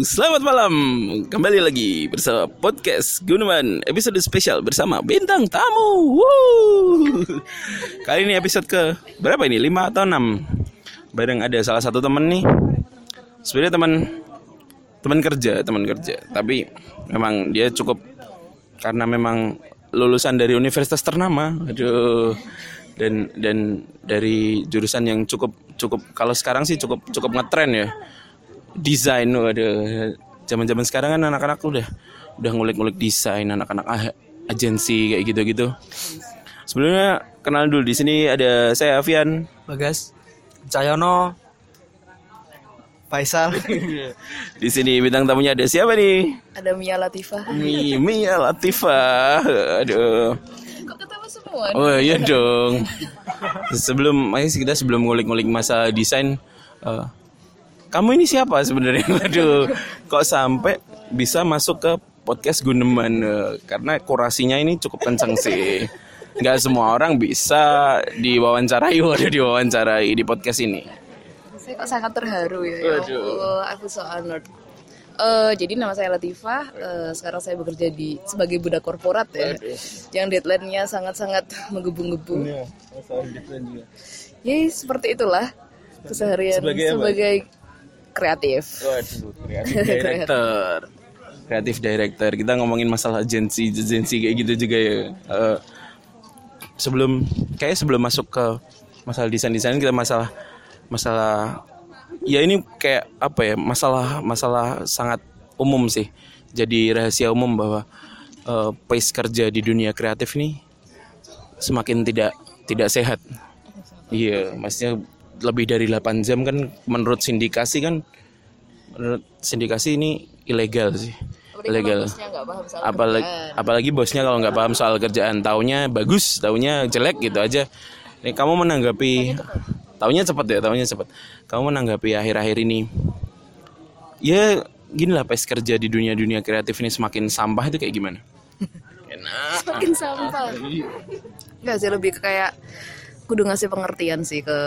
Selamat malam. Kembali lagi bersama podcast Gunawan episode spesial bersama bintang tamu. Wuh. Kali ini episode ke berapa ini? 5 atau 6? Bareng ada salah satu temen nih. Sebenarnya teman teman kerja, teman kerja. Tapi memang dia cukup karena memang lulusan dari universitas ternama. Aduh. Dan dan dari jurusan yang cukup cukup kalau sekarang sih cukup cukup ngetren ya desain waduh zaman-zaman sekarang kan anak-anak udah udah ngulik-ngulik desain anak-anak ah- agensi kayak gitu-gitu. Sebelumnya kenal dulu di sini ada saya Avian. Bagas. Cahyono Faisal. Di sini bintang tamunya ada siapa nih? Ada Mia Latifah. Mi Mia Latifah. Aduh. Kok ketawa semua? oh iya dong. Sebelum ayo kita sebelum ngulik-ngulik masa desain eh, kamu ini siapa sebenarnya waduh kok sampai bisa masuk ke podcast Guneman Eh, karena kurasinya ini cukup kencang sih nggak semua orang bisa diwawancarai waduh diwawancarai di podcast ini Saya kok sangat terharu ya. Ya Waduh. Allah, aku so honored. Eh, jadi nama saya Latifah. Eh, sekarang saya bekerja di sebagai budak korporat ya. Yang deadline-nya sangat-sangat menggebu-gebu. Ya seperti itulah keseharian Sebagai sebagai, apa? Kreatif. Waduh, kreatif director. Kreatif director. Kita ngomongin masalah agensi, agensi kayak gitu juga ya. Eh, sebelum kayak sebelum masuk ke masalah desain-desain kita masalah masalah ya ini kayak apa ya masalah masalah sangat umum sih. Jadi rahasia umum bahwa eh, pace kerja di dunia kreatif ini semakin tidak tidak sehat. Iya, maksudnya lebih dari 8 jam kan menurut sindikasi kan menurut sindikasi ini ilegal sih. Ilegal. bosnya nggak Apalagi kerjaan. apalagi bosnya kalau nggak paham soal kerjaan, taunya bagus, taunya jelek gitu aja. Nih kamu menanggapi taunya cepat ya, taunya cepat. Kamu menanggapi akhir-akhir ini ya gini lah pace kerja di dunia-dunia kreatif ini semakin sampah itu kayak gimana? Enak. Semakin sampah. Enggak sih lebih kayak kudu ngasih pengertian sih ke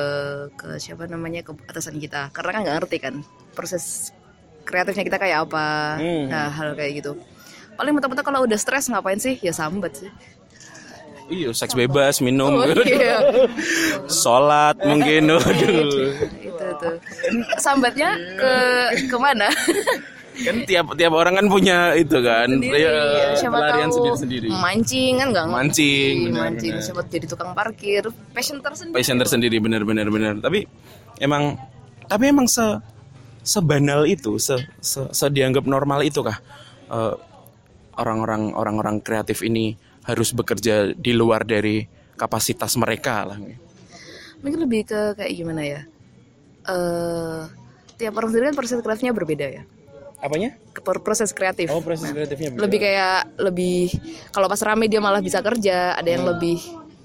ke siapa namanya ke atasan kita. Karena kan nggak ngerti kan proses kreatifnya kita kayak apa Hmm. nah hal kayak gitu. Paling mentok-mentok kalau udah stres ngapain sih? Ya sambat sih. Iya, seks bebas, minum, Oh, iya. sholat mungkin, waduh. itu tuh sambatnya ke ke mana kan tiap tiap orang kan punya itu kan. Sendiri ya, siapa pelarian tahu sendiri sendiri mancing kan nggak ngerti. Mancing, benar, mancing siapa jadi tukang parkir. Passion tersendiri. Passion tersendiri benar benar benar. Tapi emang tapi emang se sebanal itu se, se, se dianggap normal itu kah eh, orang-orang orang-orang kreatif ini harus bekerja di luar dari kapasitas mereka lah. Mungkin lebih ke kayak gimana ya? Eh tiap orang sendiri kan proses kreatifnya berbeda ya apanya? Ke- proses kreatif. Oh proses kreatifnya. Beda. lebih kayak lebih kalau pas rame dia malah bisa kerja ada yang lebih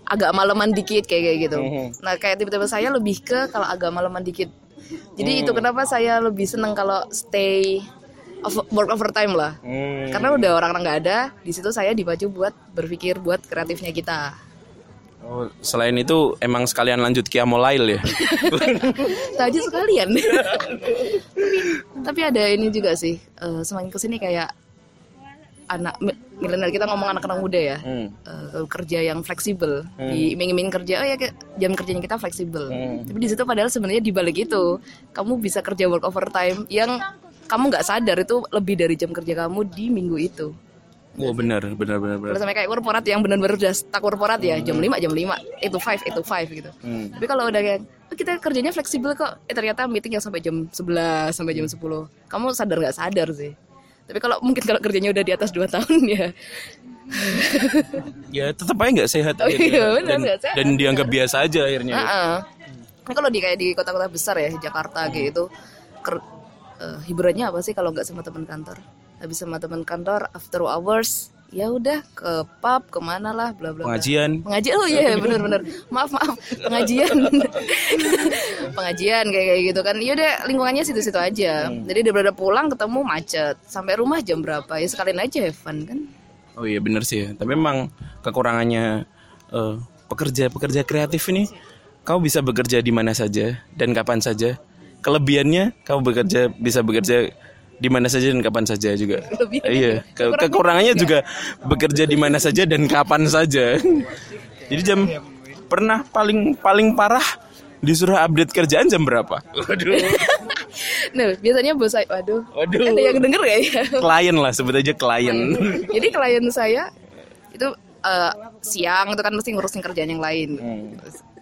agak maleman dikit kayak kayak gitu. Hmm. nah kayak tipe-tipe saya lebih ke kalau agak maleman dikit. Jadi itu kenapa saya lebih seneng kalau stay over, work overtime lah. Hmm. karena udah orang-orang nggak ada di situ saya dipacu buat berpikir buat kreatifnya kita Oh, selain itu emang sekalian lanjut kiamolail ya? Tadi sekalian. Tapi tapi ada ini juga sih eh, semakin ke sini kayak anak mi- milenial kita ngomong anak-anak muda ya. Hmm. eh, kerja yang fleksibel. Diiming-iming kerja oh ya jam kerjanya kita fleksibel. Hmm. tapi di situ padahal sebenarnya di balik itu kamu bisa kerja work overtime yang kamu nggak sadar itu lebih dari jam kerja kamu di minggu itu oh benar benar benar benar. Sampai kayak korporat yang benar-benar udah tak korporat ya jam 5 jam 5 itu 5 itu 5 gitu. Hmm. tapi kalau udah kayak "Oh, kita kerjanya fleksibel kok. Eh ternyata meeting yang sampai jam 11 sampai jam 10 kamu sadar nggak? Sadar sih. Tapi kalau mungkin kalau kerjanya udah di atas 2 tahun ya. Ya tetap aja nggak sehat Oh iya, benar, dan, sehat. dan dianggap biasa aja akhirnya. Heeh. Ini kalau di kayak di kota-kota besar ya Jakarta kayak gitu ker- eh, hiburannya apa sih kalau nggak sama teman kantor habis sama teman kantor after hours ya udah ke pub ke mana lah bla bla pengajian. Pengajian oh iya benar benar maaf maaf. Pengajian. Pengajian kayak kayak gitu kan. Ya udah lingkungannya situ situ aja jadi daripada pulang ketemu macet. Sampai rumah jam berapa? Ya sekalian aja have fun kan? Oh iya bener sih. Ya. Tapi memang kekurangannya eh, pekerja-pekerja kreatif ini, kau bisa bekerja di mana saja dan kapan saja. kelebihannya kamu bekerja bisa bekerja di mana saja dan kapan saja juga. Kelebihannya. Iya, ke- kekurangannya juga bekerja di mana saja dan kapan saja. Jadi jam pernah paling paling parah disuruh update kerjaan jam berapa? Waduh. Nah, biasanya bos saya, waduh, Waduh. ada yang denger gak ya? klien lah sebut aja klien. Jadi klien saya itu eh, siang itu kan mesti ngurusin kerjaan yang lain.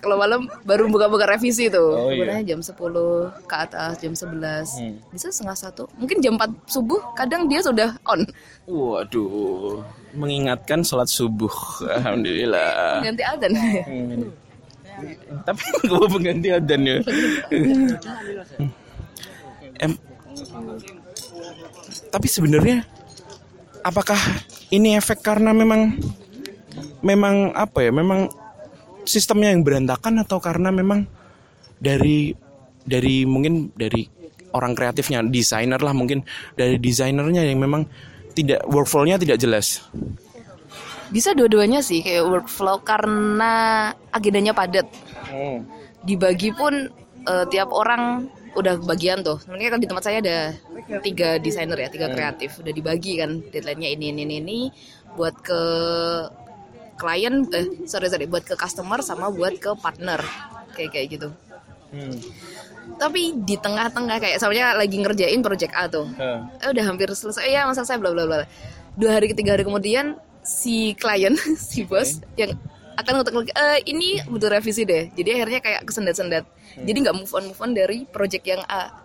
Kalau malam baru buka-buka revisi tuh. Hmm. Oh, iya. Sebenarnya jam 10 ke atas, jam 11. Bisa setengah satu. Mungkin jam 4 subuh kadang dia sudah on. Waduh, mengingatkan sholat subuh. Alhamdulillah. Ganti adzan. Hmm. Tapi gue pengganti adan ya. em, tapi sebenarnya apakah ini efek karena memang memang apa ya? Memang sistemnya yang berantakan atau karena memang dari dari mungkin dari orang kreatifnya desainer lah mungkin dari desainernya yang memang tidak workflow-nya tidak jelas. Bisa dua-duanya sih kayak workflow karena agendanya padat. Dibagi pun eh, tiap orang udah bagian tuh. Sebenarnya kan di tempat saya ada tiga desainer ya, tiga kreatif. Udah dibagi kan deadline-nya ini ini ini, ini buat ke klien eh sorry sorry buat ke customer sama buat ke partner kayak kayak gitu. Tapi di tengah-tengah kayak soalnya lagi ngerjain project A tuh. Eh, udah hampir selesai ya masa saya bla bla bla. Dua hari ketiga hari kemudian si klien si bos yang akan ngutak lagi eh ini butuh revisi deh. Jadi akhirnya kayak kesendat-sendat. Jadi nggak move on move on dari project yang A.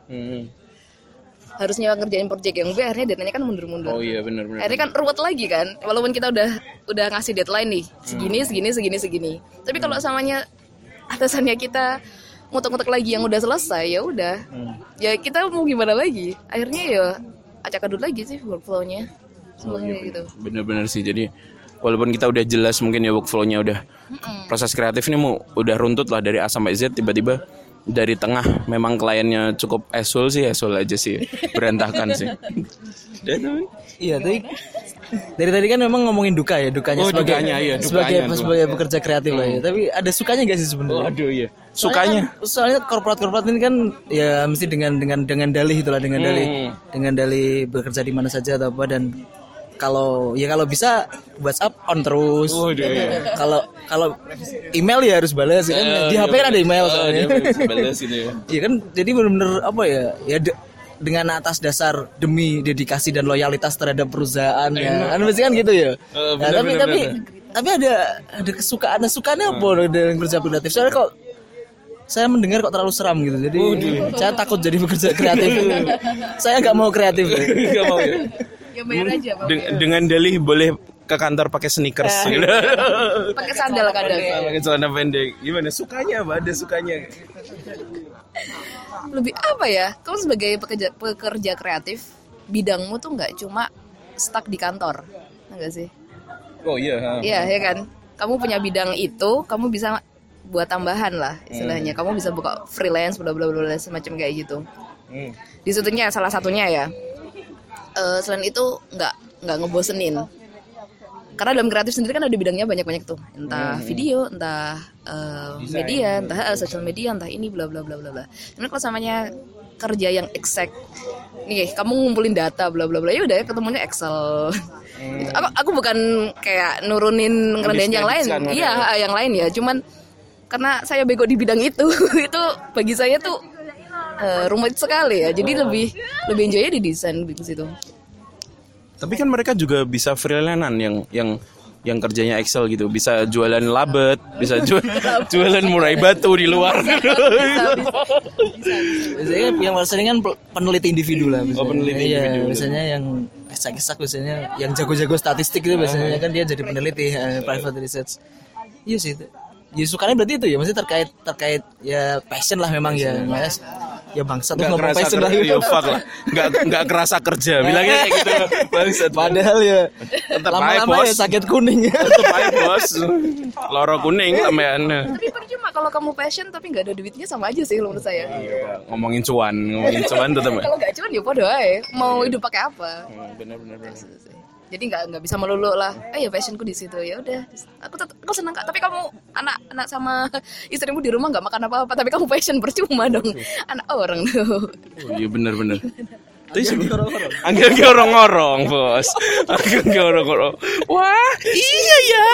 Harusnya ngerjain project yang B akhirnya deadline-nya kan mundur-mundur. Oh iya benar benar. Akhirnya kan ruwet lagi kan, walaupun kita udah udah ngasih deadline nih segini segini segini segini. Tapi kalau samanya atasannya kita ngutak-ngutak lagi yang udah selesai ya udah, ya kita mau gimana lagi? Akhirnya ya acak adut lagi sih workflow-nya semuanya gitu. Bener-bener sih jadi walaupun kita udah jelas mungkin ya workflow-nya udah proses kreatif ini mau udah runtut lah dari A sampai Z tiba-tiba dari tengah memang kliennya cukup esul sih esul aja sih berantakan sih. Dan. Iya, tadi dari tadi kan memang ngomongin duka ya, dukanya Oh, sebagai dukanya, iya, sebagai dukanya sebagai pekerja kreatif lah ya. Tapi ada sukanya gak sih sebenarnya? Waduh iya. Sukanya. Soalnya, kan- soalnya korporat-korporat ini kan ya mesti dengan dengan dengan dalih itulah dengan dalih Hmm. dengan dalih bekerja di mana saja atau apa dan kalau ya kalau bisa WhatsApp on terus. Iya. Kalau kalau email ya harus balas ya kan. di HP kan ada email Oh, soalnya. balas ya. Iya kan jadi benar-benar apa ya ya de- dengan atas dasar demi dedikasi dan loyalitas terhadap perusahaan ya kan pasti kan gitu ya. Eh, Nah, benar, tapi benar, tapi benar. tapi ada ada kesukaan nah, sukaannya apa dengan kerja kreatif? Soalnya kok saya mendengar kok terlalu seram gitu. Jadi saya takut jadi pekerja kreatif. saya nggak mau kreatif. Mau ya. Ya bayar aja, Bang. Den- dengan dalih boleh ke kantor pakai sneakers gitu. Pakai sandal kadang. pakai celana pendek. Gimana sukanya apa? Ada sukanya. Lebih apa ya? Kamu sebagai pekerja pekerja kreatif, bidangmu tuh nggak cuma stuck di kantor, enggak sih? Oh iya. Iya, ya kan? Kamu punya bidang itu, kamu bisa buat tambahan lah istilahnya. Kamu bisa buka freelance, bla bla bla semacam kayak gitu. Hmm. Di salah satunya ya. Eh, selain itu nggak nggak ngebosenin. Karena dalam kreatif sendiri kan ada bidangnya banyak-banyak tuh. Entah video, entah eh, media, entah eh, social media, entah ini bla bla bla bla bla. Karena kalau samanya kerja yang exact nih kamu ngumpulin data bla bla bla ya udah ketemunya Excel Gitu. aku aku bukan kayak nurunin ngerendahin yang lain iya yang lain ya cuman karena saya bego di bidang itu itu bagi saya tuh eh, rumit sekali ya jadi lebih lebih enjoy di desain di situ Tapi kan mereka juga bisa freelancean yang yang yang kerjanya Excel gitu, bisa jualan labet, bisa jual, jualan murai batu di luar. Biasanya yang sering kan peneliti individu lah. Oh, peneliti Iya, individu. Biasanya yang esak-esak biasanya yang jago-jago statistik itu biasanya kan dia jadi peneliti eh, private research. Iya sih. itu. Ya sukanya berarti itu ya, maksudnya terkait terkait ya passion lah memang ya, mas. Ya bangsa tuh Nggak kerasa lah. kerja, ya fuck lah. Nggak nggak kerasa kerja, bilangnya kayak gitu. Bangsat. Padahal ya Tetep aja, bos. ya sakit kuning. Tetep aja bos. Loro kuning sampean. tapi percuma kalau kamu passion tapi nggak ada duitnya sama aja sih menurut saya Ngomongin cuan, ngomongin cuan tetep. kalau nggak cuman ya podo aja mau hidup pakai apa Bener bener bener. Jadi nggak nggak bisa melulu lah eh ya passionku di situ ya udah aku tetap aku senang kak tapi kamu anak anak sama istrimu di rumah nggak makan apa apa tapi kamu passion percuma dong anak orang tuh Oh, iya benar-benar. Tapi sebenarnya agak ngorong-ngorong, Bos. Agak ngorong-ngorong. Wah, iya ya.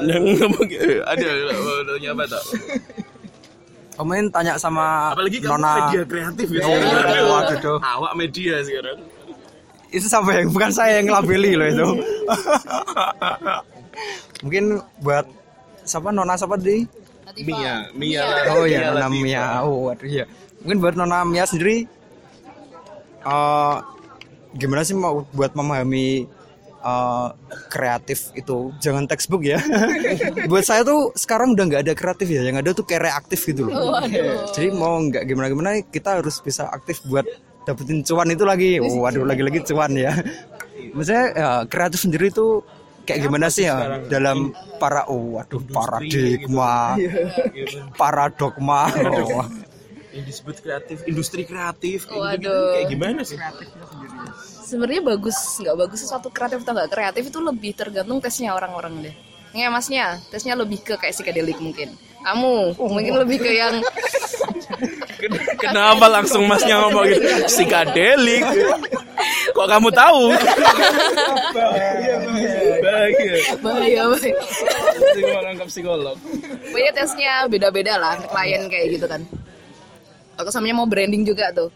Yang eh, ada ada nyapa tak? Kamu tanya sama Apalagi kamu Nona media kreatif ya. Oh, waduh, duh. Awak media sekarang. itu sampai yang bukan saya yang ngelabeli loh itu. Mungkin buat siapa Nona siapa di? Mia, Mia. Oh ya Nona Mia. Oh waduh ya. Mungkin buat Nona Mia sendiri eh gimana sih mau buat memahami eh, kreatif itu. Jangan textbook ya. Buat saya tuh sekarang udah nggak ada kreatif ya. Yang ada tuh kayak reaktif gitu loh. Jadi mau nggak gimana gimana kita harus bisa aktif buat dapetin cuan itu lagi. Oh, waduh lagi-lagi cuan ya. Maksudnya ya, kreatif sendiri tuh kayak gimana sih ya? dalam para oh waduh paradigma. paradogma oh. Yang disebut kreatif, industri kreatif. kayak gitu-gitu. Kayak gimana sih? Sebenarnya bagus nggak bagus sesuatu kreatif atau nggak kreatif itu lebih tergantung tesnya orang-orang deh Nggak masnya tesnya lebih ke kayak psikedelik mungkin kamu mungkin lebih ke yang Kenapa langsung masnya ngomong gitu? Psikadelik. Kok kamu tahu? Bahagia. bahaya bahaya Psikolog menangkap psikolog. Pokoknya tesnya beda-beda lah klien kayak gitu kan. Atau samanya mau branding juga tuh.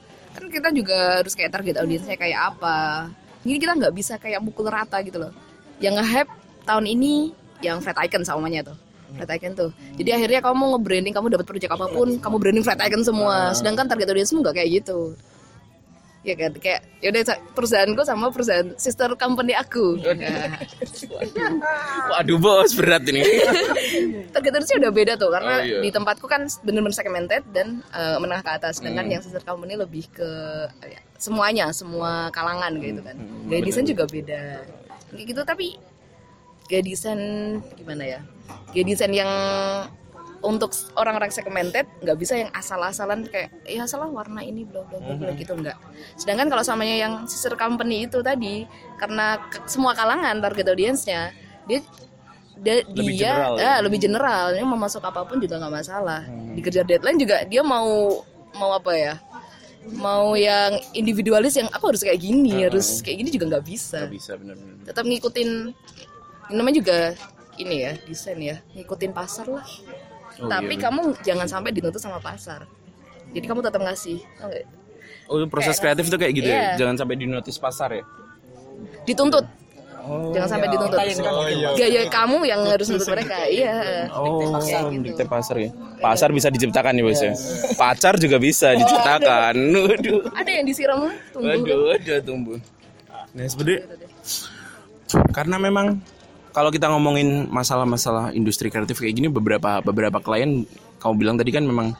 Kita juga harus kayak target audiensnya kayak apa. Jadi kita nggak bisa kayak pukul rata gitu loh. Yang nge-hype tahun ini yang flat icon samanya tuh. Flat icon tuh. Jadi akhirnya kamu mau nge-branding, kamu dapat project apa pun, kamu branding flat icon semua. Sedangkan target audiensmu nggak kayak gitu. Ya kan, kayak yaudah Sa, perusahaanku sama perusahaan sister company aku. Nah, Waduh bos berat ini. target audiensnya udah beda tuh karena Oh, iya. di tempatku kan bener-bener segmented dan eh, menengah ke atas sedangkan Hmm. yang sister company lebih ke eh, ya, semuanya semua kalangan gitu kan Hmm, gaya desain juga beda kayak gitu tapi gaya desain gimana ya gaya desain yang untuk orang-orang segmented nggak bisa yang asal-asalan kayak ya salah warna ini bla bla bla Hmm. gitu enggak sedangkan kalau samanya yang sister company itu tadi karena ke- semua kalangan target audiensnya dia dia Lebih dia general ya? ah, lebih general dia mau masuk apa pun juga nggak masalah Hmm. dikejar deadline juga dia mau mau apa ya mau yang individualis yang aku harus kayak gini harus kayak gini juga nggak bisa Gak bisa benar-benar. tetap ngikutin namanya juga ini ya desain ya ngikutin pasar lah Oh, tapi iya, kamu jangan sampai dituntut sama pasar jadi kamu tetap ngasih tau? Oh proses kreatif tuh kayak gitu ya. Iya. Jangan sampai di notice pasar ya. dituntut jangan sampai dituntut Oh, iya. gaya kamu yang harus nuntut mereka iya Oh, Kayak gitu. dikte pasar ya. Pasar bisa diciptakan ya bos ya. Pacar juga bisa diciptakan. Waduh. ada yang disiram tunggu Waduh, ada tumbuh. Nah, sebenarnya karena memang kalau kita ngomongin masalah-masalah industri kreatif kayak gini beberapa beberapa klien kamu bilang tadi kan memang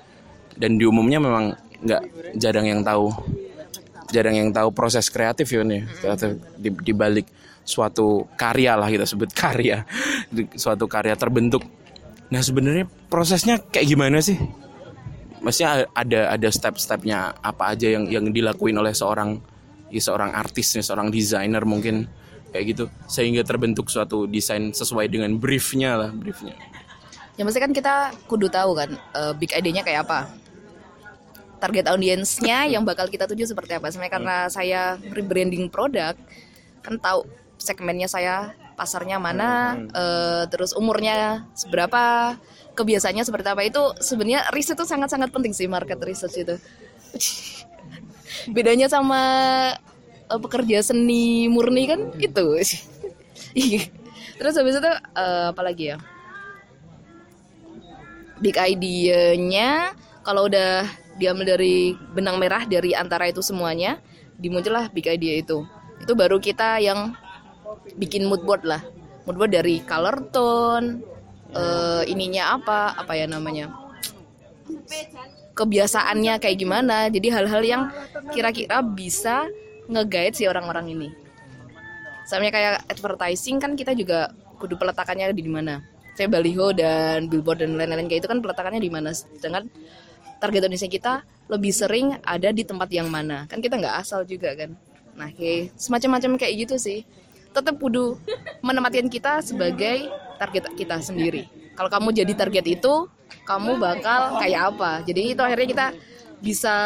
dan di umumnya memang nggak jarang yang tahu jarang yang tahu proses kreatif ya nih kreatif di, di balik suatu karya lah kita sebut karya. Suatu karya terbentuk. Nah sebenarnya prosesnya kayak gimana sih? Maksudnya ada ada step-stepnya apa aja yang yang dilakuin oleh seorang ya seorang artis nih, seorang desainer mungkin kayak gitu sehingga terbentuk suatu desain sesuai dengan briefnya lah briefnya Ya pasti kan kita kudu tahu kan eh, big idenya kayak apa. Target audiensnya yang bakal kita tuju seperti apa. Sebenarnya karena saya rebranding produk kan tahu segmennya saya pasarnya mana, eh, terus umurnya seberapa, kebiasaannya seperti apa itu sebenarnya riset itu sangat-sangat penting sih market research itu. Bedanya sama pekerja seni murni kan itu. Iya. terus habis itu eh, apa lagi ya? big idea-nya kalau udah diambil dari benang merah dari antara itu semuanya dimuncullah big idea itu itu baru kita yang bikin mood board lah mood board dari color tone eh, ininya apa apa ya namanya kebiasaannya kayak gimana jadi hal-hal yang kira-kira bisa nge-guide si orang-orang ini. Soalnya kayak advertising kan kita juga kudu peletakannya di mana. Saya baliho dan billboard dan lain-lain kayak itu kan peletakannya di mana. Sedangkan target audiensnya kita lebih sering ada di tempat yang mana? Kan kita nggak asal juga kan? Nah kayak semacam-macam kayak gitu sih. Tetap kudu menempatkan kita sebagai target kita sendiri. Kalau kamu jadi target itu kamu bakal kayak apa? Jadi itu akhirnya kita bisa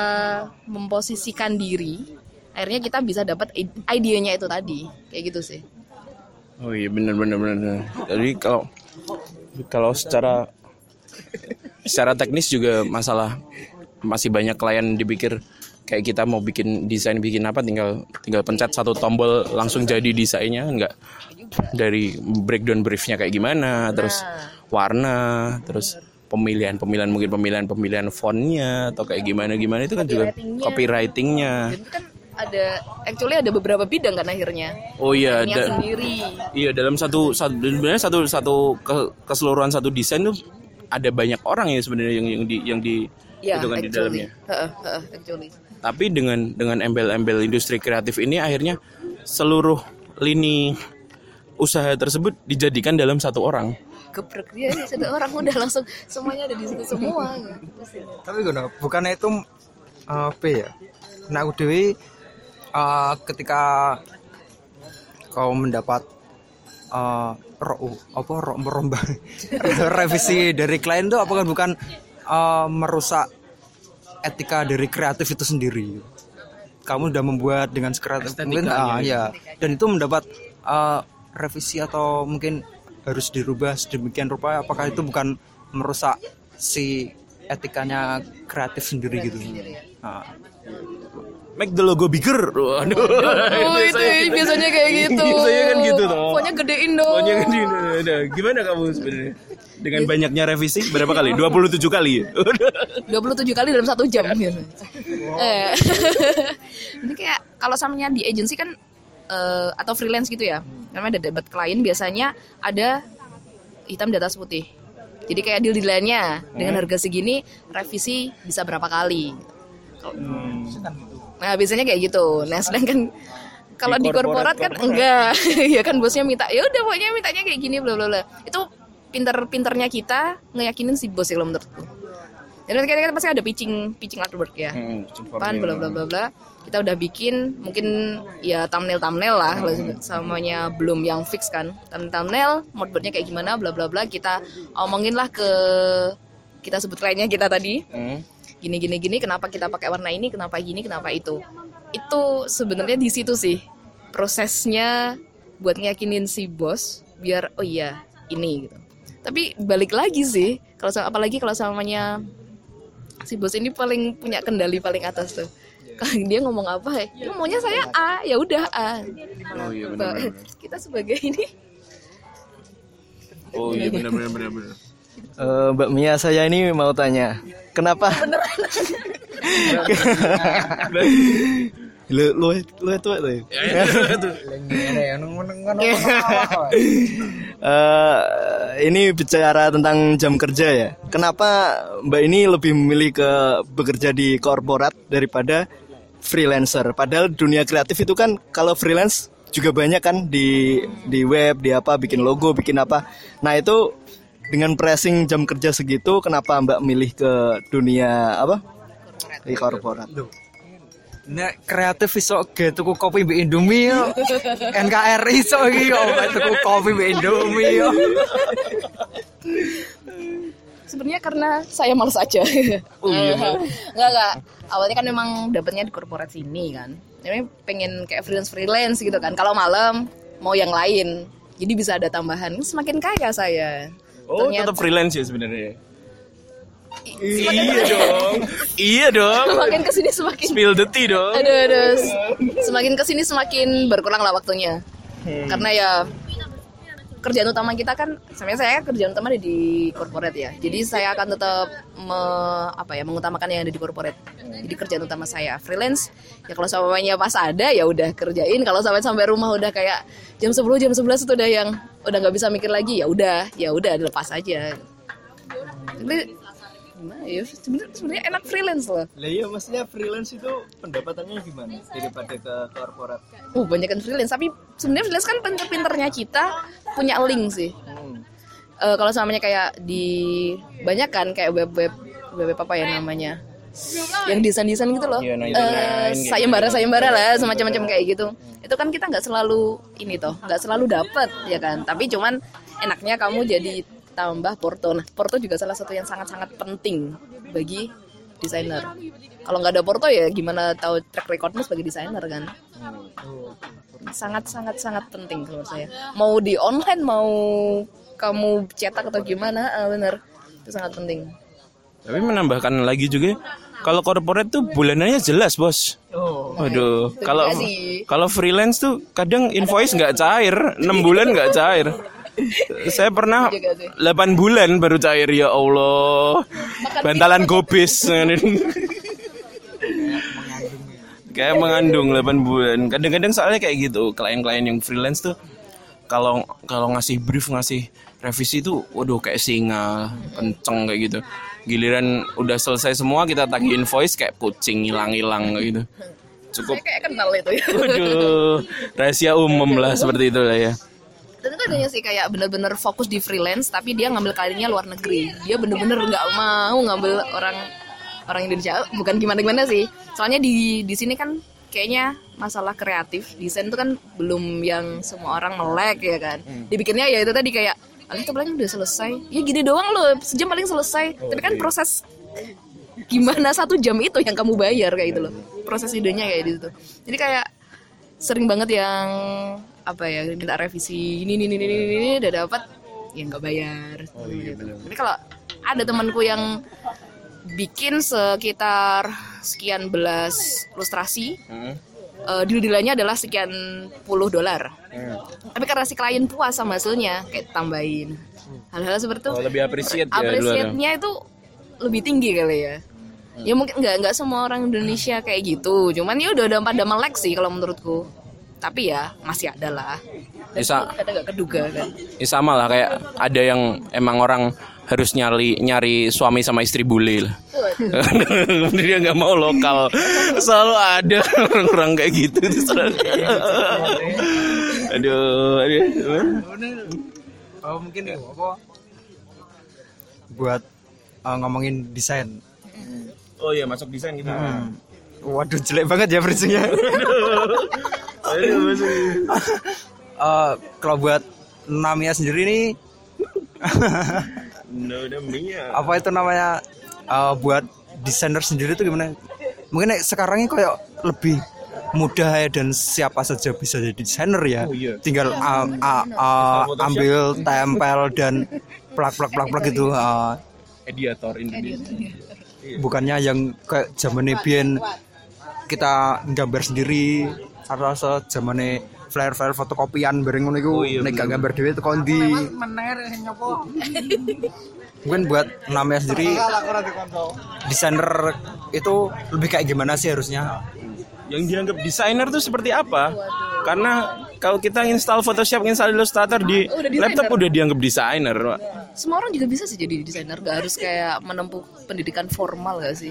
memposisikan diri akhirnya kita bisa dapat ide- idenya itu tadi. Kayak gitu sih. Oh iya benar benar benar. Jadi kalau kalau secara secara teknis juga masalah masih banyak klien dipikir kayak kita mau bikin desain bikin apa tinggal tinggal pencet satu tombol langsung jadi desainnya enggak. Dari breakdown briefnya kayak gimana terus warna terus pemilihan pemilihan mungkin pemilihan pemilihan fontnya atau kayak gimana gimana itu kan juga Copywriting-nya. kan ada actually ada beberapa bidang kan akhirnya. Oh iya ada sendiri. Iya dalam satu satu sebenarnya satu satu ke- keseluruhan satu desain tuh ada banyak orang ya sebenarnya yang yang di yang di ya itu kan di dalamnya. Heeh, heeh, actually. Tapi dengan dengan embel-embel industri kreatif ini akhirnya seluruh lini usaha tersebut dijadikan dalam satu orang. geprek dia ya, satu orang udah langsung semuanya ada di situ semua. Gitu tapi gue bukannya itu uh, apa ya? Nah dewi uh, ketika kau mendapat uh, ro, apa ro, merombak revisi dari klien itu apakah bukan uh, merusak etika dari kreatif itu sendiri? Kamu sudah membuat dengan sekreatif mungkin ah, ya dan itu mendapat uh, revisi atau mungkin harus dirubah sedemikian rupa apakah itu bukan merusak si etikanya kreatif sendiri gitu? Nah, Make the logo bigger. Waduh. Oh itu ya, biasanya kayak gitu. Biasanya kan gitu toh. Pokoknya gedein dong. Pokoknya kan di- nah, gimana kamu sebenarnya? Dengan banyaknya revisi berapa kali? 27 kali ya? 27 kali dalam satu jam gitu. Eh. Ini kayak kalau samanya di agency kan eh, atau freelance gitu ya. Namanya ada debat klien biasanya ada hitam di atas putih. Jadi kayak deal dealannya dengan harga segini revisi bisa berapa kali. Nah biasanya kayak gitu. Nah sedangkan kalau di korporat kan enggak, ya kan bosnya minta ya udah pokoknya mintanya kayak gini bla bla bla. Itu pinter-pinternya kita ngeyakinin si bos ya kalau menurutku. Jadi kan kan pasti ada pitching pitching artwork ya. Hmm, Kan bla bla bla bla. Kita udah bikin mungkin ya thumbnail thumbnail lah samanya belum yang fix kan. Thumbnail thumbnail moodboardnya kayak gimana bla bla bla kita omongin lah ke kita sebut kliennya kita tadi Hmm. Gini gini gini kenapa kita pakai warna ini kenapa gini kenapa itu. Itu sebenarnya di situ sih prosesnya buat ngeyakinin si bos biar oh iya ini gitu. Tapi balik lagi sih kalau sama- apalagi kalau samanya si bos ini paling punya kendali paling atas tuh. Kalau dia ngomong apa ya "Ya, maunya saya A ya udah A. Oh iya Ba- benar. kita sebagai ini. Oh iya benar benar benar benar. Eh, Mbak Mia saya ini mau tanya, kenapa? lu lu lu itu itu. Eh, ini bicara tentang jam kerja ya. Kenapa Mbak ini lebih memilih ke bekerja di korporat daripada freelancer? Padahal dunia kreatif itu kan kalau freelance juga banyak kan di di web, di apa bikin logo, bikin apa. Nah, itu dengan pressing jam kerja segitu kenapa Mbak milih ke dunia apa? Di korporat. Nek kreatif iso ge tuku kopi mbek Indomie yo. NKRI iso iki yo tuku kopi mbek Indomie yo. sebenarnya karena saya males aja. Oh iya. Enggak enggak. Awalnya kan memang dapatnya di korporat sini kan. Jadi pengen kayak freelance freelance gitu kan. Kalau malam mau yang lain. Jadi bisa ada tambahan. Semakin kaya saya. Oh Ternyata- tetap freelance ya sebenarnya. Iya dong. Iya dong. Semakin ke sini semakin Spill the tea dong. aduh, aduh. Semakin ke sini semakin berkurang lah waktunya. Karena ya kerjaan utama kita kan sebenarnya saya kerjaan utama ada di corporate ya. Jadi saya akan tetap me- apa ya mengutamakan yang ada di corporate. Jadi kerjaan utama saya freelance ya kalau samanya pas ada ya udah kerjain. Kalau sampai sampai rumah udah kayak jam 10 jam 11 itu udah yang udah nggak bisa mikir lagi ya udah ya udah dilepas aja. Tapi gimana ya sebenarnya sebenarnya enak freelance loh. Lah iya maksudnya freelance itu pendapatannya gimana daripada ke korporat? Oh banyak kan freelance, tapi sebenarnya freelance kan pinter-pinternya kita punya link sih. Eh, kalau samanya kayak di banyak kan kayak web web web apa ya namanya yang desain-desain gitu loh. Iya, Eh, 99 kayak sayembara-sayembara lah semacam-macam kayak gitu. Itu kan kita nggak selalu ini toh, nggak selalu dapat ya kan. Tapi cuman enaknya kamu jadi tambah porto. Nah, porto juga salah satu yang sangat-sangat penting bagi desainer. Kalau nggak ada porto ya gimana tahu track recordmu sebagai desainer kan? Sangat sangat sangat penting menurut saya. Mau di online mau kamu cetak atau gimana, ah, bener itu sangat penting. Tapi menambahkan lagi juga kalau corporate tuh bulanannya jelas bos. Oh. Waduh, itu kalau kalau freelance tuh kadang invoice nggak cair, 6 bulan nggak cair. Saya pernah Itu juga sih. 8 bulan baru cair ya Allah. Bantalan gobis. kayak mengandung 8 bulan. Kadang-kadang soalnya kayak gitu, klien-klien yang freelance tuh kalau kalau ngasih brief ngasih revisi tuh waduh kayak singa kenceng kayak gitu giliran udah selesai semua kita tagih invoice kayak kucing hilang-hilang kayak gitu cukup Saya kayak kenal itu ya. waduh rahasia umum lah seperti itu lah ya Dan itu adanya sih kayak bener-bener fokus di freelance tapi dia ngambil karirnya luar negeri. Dia bener-bener nggak mau ngambil orang orang Indonesia. Bukan gimana-gimana sih. Soalnya di di sini kan kayaknya masalah kreatif desain itu kan belum yang semua orang melek ya kan. Dibikinnya ya itu tadi kayak Ali itu paling udah selesai. Ya gini doang loh, sejam paling selesai. Tapi kan proses gimana satu jam itu yang kamu bayar kayak gitu loh. Proses idenya kayak gitu. Jadi kayak sering banget yang apa ya minta revisi ini ini ini ini, ini, ini udah dapat ya nggak bayar gitu. Tapi kalau ada temanku yang bikin sekitar sekian belas ilustrasi eh deal-dealannya adalah sekian puluh dolar. Tapi karena si klien puas sama hasilnya, kayak tambahin hal-hal seperti itu. oh, lebih appreciate ya Appreciate-nya itu lebih tinggi kali ya. Ya mungkin nggak nggak semua orang Indonesia kayak gitu. Cuman ya udah udah pada melek sih kalau menurutku. Tapi ya masih ada lah. Dan Bisa. nggak keduga kan. ya sama lah kayak ada yang emang orang harus nyari nyari suami sama istri bule lah dia nggak mau lokal selalu ada orang-orang kayak gitu aduh aduh Oh mungkin apa? Buat uh, ngomongin desain. oh iya masuk desain gitu Hmm. Waduh jelek banget ya bridging-nya. Eh, kalau buat Namia sendiri nih no apa itu namanya eh, buat desainer sendiri itu gimana? Mungkin sekarang ini kayak lebih mudah ya dan siapa saja bisa jadi desainer ya. Oh, iya. Tinggal uh, uh, uh, ambil tempel dan plak-plak plak-plak gitu. uh, editor Indonesia bukannya yang kayak zaman Bian kita gambar sendiri atau se zamane flare flare fotokopian bareng ngono iku Oh, iya, nek gak gambar dhewe teko ndi mungkin buat namanya sendiri desainer itu lebih kayak gimana sih harusnya yang dianggap desainer tuh seperti apa karena kalau kita install Photoshop, install Illustrator di Udah desainer. laptop udah dianggap desainer. Semua orang juga bisa sih jadi desainer. Gak harus kayak menempuh pendidikan formal gak sih?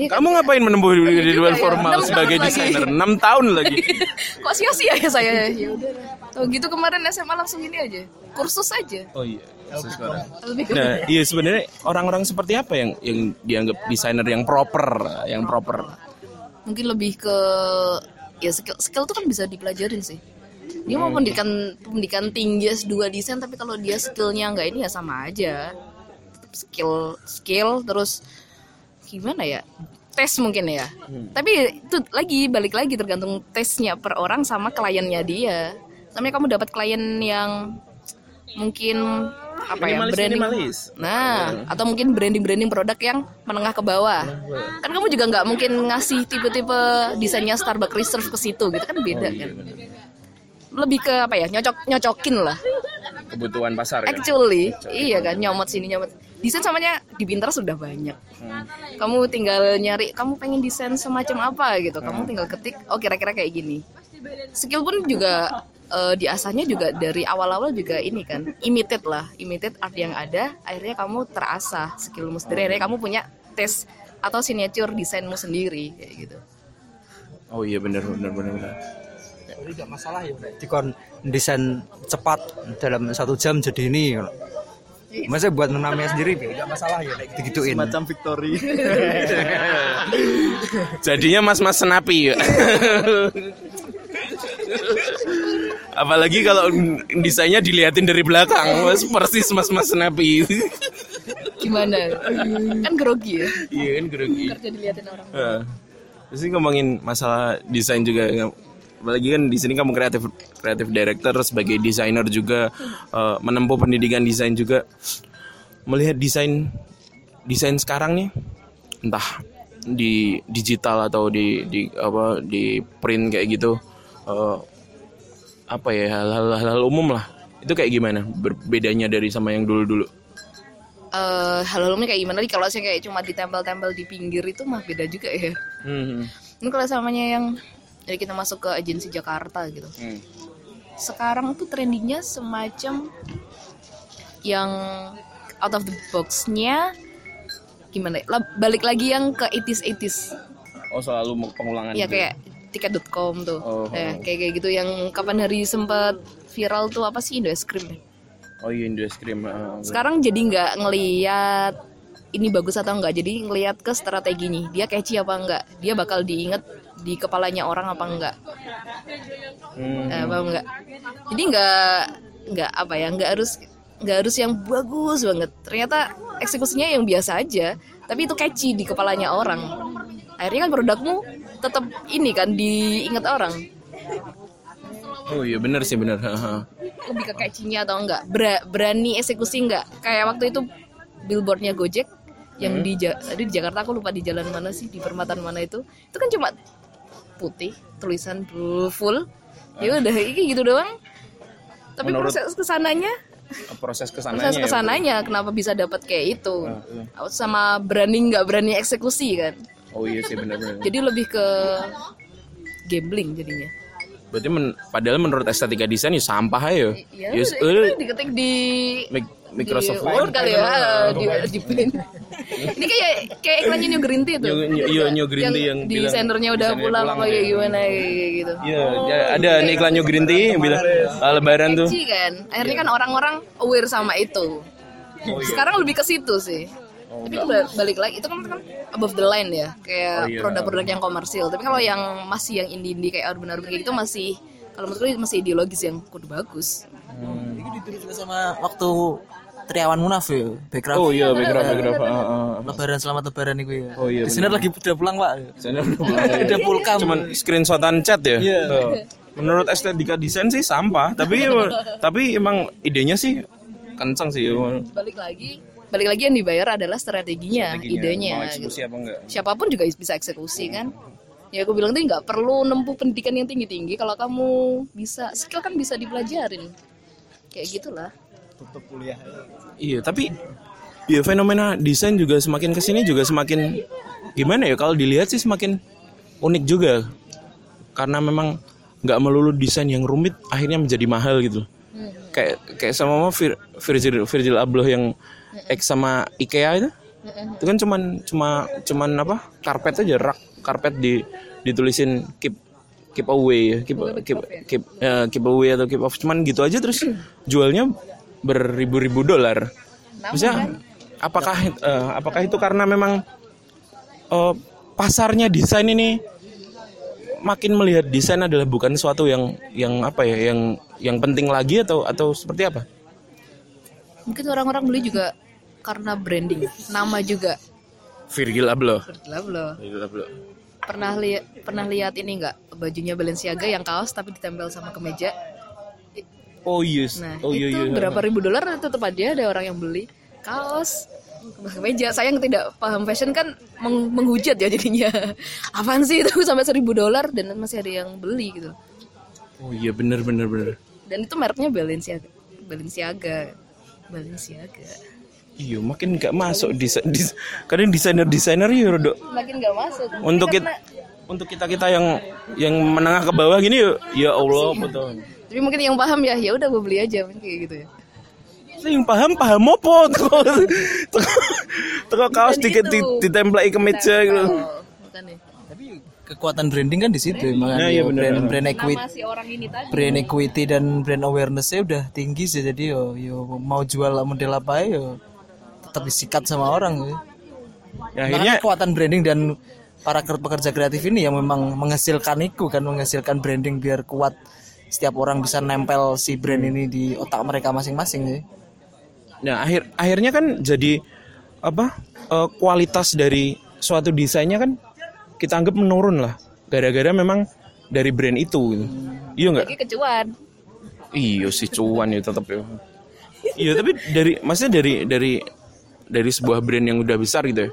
Iya kan? Kamu ngapain menempuh di di luar ya. formal Enam sebagai desainer? 6 tahun lagi. Kok sia-sia ya saya? Ya udah. Oh gitu kemarin SMA langsung ini aja. Kursus aja. Oh iya. Nah, iya sebenarnya orang-orang seperti apa yang yang dianggap desainer yang proper, yang proper? mungkin lebih ke ya skill skill tuh kan bisa dipelajarin sih dia mau pendidikan pendidikan tinggi S2 desain tapi kalau dia skillnya nggak ini ya sama aja skill skill terus gimana ya? Tes mungkin ya. Tapi itu lagi balik lagi tergantung tesnya per orang sama kliennya dia. Namanya kamu dapat klien yang mungkin apa ya branding minimalis. nah atau mungkin branding branding produk yang menengah ke bawah. Kan kamu juga nggak mungkin ngasih tipe-tipe desainnya Starbucks Reserve ke situ gitu kan beda kan? lebih ke apa ya nyocok nyocokin lah. Kebutuhan pasar ya. actually iya kan nyomot sini nyomot desain samanya di Pinterest sudah banyak. Kamu tinggal nyari kamu pengen desain semacam apa? gitu. Kamu tinggal ketik oh kira-kira kayak gini. Skill pun juga eh, diasahnya juga dari awal-awal juga ini kan imitate lah imitate art yang ada akhirnya kamu terasah skillmu sendiri. Akhirnya kamu punya tes atau signature desainmu sendiri kayak gitu. Oh iya benar benar benar. benar. Jadi gak masalah ya dikon desain cepat dalam satu jam jadi ini Masa buat Nonamia sendiri ya, nggak masalah ya kayak gitu-gituin. Macam Victory. Jadinya mas-mas senapi ya. Apalagi kalau desainnya diliatin dari belakang, mas persis mas-mas senapi. Gimana? kan grogi ya. Iya kan grogi. Kerja diliatin orang. Heeh. Terus ngomongin masalah desain juga apalagi kan di sini kamu kreatif kreatif director sebagai desainer juga eh, menempuh pendidikan desain juga. Melihat desain desain sekarang nih entah di digital atau di di apa di print kayak gitu eh, apa ya hal-hal hal umum lah. Itu kayak gimana? Berbedanya dari sama yang dulu-dulu? Eh, hal umumnya kayak gimana nih? Kalau saya kayak cuma ditempel-tempel di pinggir itu mah beda juga ya. Hmm, Ini kalau samanya yang jadi kita masuk ke agensi Jakarta gitu. hmm. Sekarang tuh trendingnya semacam yang out of the box-nya gimana? ya? Balik lagi yang ke 80s 80s. oh selalu pengulangan Ya gitu kayak tiket.com tuh. Oh, Eh, oh. kayak kayak gitu yang kapan hari sempat viral tuh apa sih Indo ya? oh iya industri Sekarang jadi nggak ngeliat ini bagus atau enggak, jadi ngeliat ke strateginya. Dia catchy apa enggak? Dia bakal diinget di kepalanya orang apa enggak? Hmm. Eh, paham enggak? Jadi nggak nggak apa ya, nggak harus nggak harus yang bagus banget. Ternyata eksekusinya yang biasa aja, tapi itu catchy di kepalanya orang. Akhirnya kan produkmu tetap ini kan diinget orang. Oh iya benar sih benar. Lebih ke catchy-nya atau enggak Ber- berani eksekusi enggak kayak waktu itu billboardnya Gojek yang di, Ja- di Jakarta aku lupa di jalan mana sih di perempatan mana itu. Itu kan cuma putih tulisan full. Ya udah ini gitu doang. Tapi Menurut- proses ke sananya Proses ke sananya. proses ya, ke sananya kenapa bisa dapat kayak itu? Sama berani nggak berani eksekusi kan? Oh iya sih benar-benar. jadi lebih ke gambling jadinya. Berarti men- padahal menurut estetika desain ya sampah aja. ya? Udah, eh, itu diketik di Microsoft di Word kali ya di, di Paint. ini kayak kayak iklannya New Green Tea tuh. New- New- iya, New Green Tea yang bilang desainernya udah pulang, pulang oh ya. ya gimana kayak gitu. Iya, ya, ada nih iklan New Green Tea yang bilang lebaran tuh. Kan? Akhirnya kan orang-orang aware sama itu. Oh, iya. sekarang lebih ke situ sih. Tapi itu ba- balik lagi itu kan kan above the line ya kayak Oh, iya. produk-produk yang komersil. Tapi kalau yang masih yang indie-indie kayak urban-urban kayak gitu masih kalau menurutku masih ideologis yang kudu bagus. Itu ditulis juga sama waktu Triawan Munaf ya, background. Oh iya, background background. Ah, ah. Lebaran selamat lebaran itu ya. Oh iya, Di sini lagi udah pulang, Pak. Sana udah pulang. Pulkam. Cuman screenshotan chat ya. Iya. Menurut estetika desain sih sampah, tapi tapi emang idenya sih kencang sih. balik lagi balik lagi yang dibayar adalah strateginya, idenya Mau gitu. eksekusi apa enggak? siapa pun juga bisa eksekusi kan ya aku bilang tuh nggak perlu nempuh pendidikan yang tinggi tinggi kalau kamu bisa skill kan bisa dipelajarin kayak gitulah Tutup kuliah. Iya, tapi ya fenomena desain juga semakin ke sini juga semakin gimana ya kalau dilihat sih semakin unik juga karena memang nggak melulu desain yang rumit akhirnya menjadi mahal gitu. Kayak kayak sama mama Vir- Virgil Virgil Abloh yang X sama IKEA itu. Itu kan cuman cuma cuman apa? karpet aja rak karpet di ditulisin keep keep away ya, keep keep keep, ya, keep away atau keep off cuman gitu aja terus jualnya beribu-ribu dolar. Maksudnya apakah eh, apakah itu karena memang eh, pasarnya desain ini makin melihat desain adalah bukan sesuatu yang yang apa ya yang yang penting lagi atau atau seperti apa? mungkin orang-orang beli juga karena branding nama juga Virgil Abloh. Lah belum Virgil Abloh. pernah lihat pernah lihat ini nggak bajunya Balenciaga yang kaos tapi ditempel sama kemeja Oh yes. nah oh iya itu iya. berapa ribu dolar tetap aja ada orang yang beli kaos kemeja saya yang tidak paham fashion kan meng- menghujat ya jadinya apaan sih itu sampai seribu dolar dan masih ada yang beli gitu Oh iya bener bener bener. dan itu mereknya Balenciaga Balenciaga Balenciaga Iya makin nggak masuk desain. Dis, kadang desainer desainer ya Rodo. makin nggak masuk Untuk karena- kita untuk kita kita yang yang menengah ke bawah gini ya, ya Allah betul. Tapi mungkin yang paham ya ya udah gue beli aja mungkin kayak gitu ya Yang paham paham apa tuh? Tuh kaos dikit di, itu. ditemplei ke meja gitu. Oh, makanya. Tapi kekuatan branding kan di situ emang Nah, iya bener, brand bener. brand equity si orang ini tadi. brand equity dan brand awarenessnya udah tinggi sih jadi yo yo mau jual model apa ya yo tetap disikat sama orang ya. Ya, Makanya akhirnya kekuatan branding dan para ker- pekerja kreatif ini yang memang menghasilkan itu kan menghasilkan branding biar kuat setiap orang bisa nempel si brand ini di otak mereka masing-masing ya. Nah, akhir akhirnya kan jadi apa? eh, kualitas dari suatu desainnya kan kita anggap menurun lah. Gara-gara memang dari brand itu gitu. Iya enggak? Kecuan. Iya sih cuan ya tetap ya. Iya, tapi dari maksudnya dari dari dari sebuah brand yang udah besar gitu ya.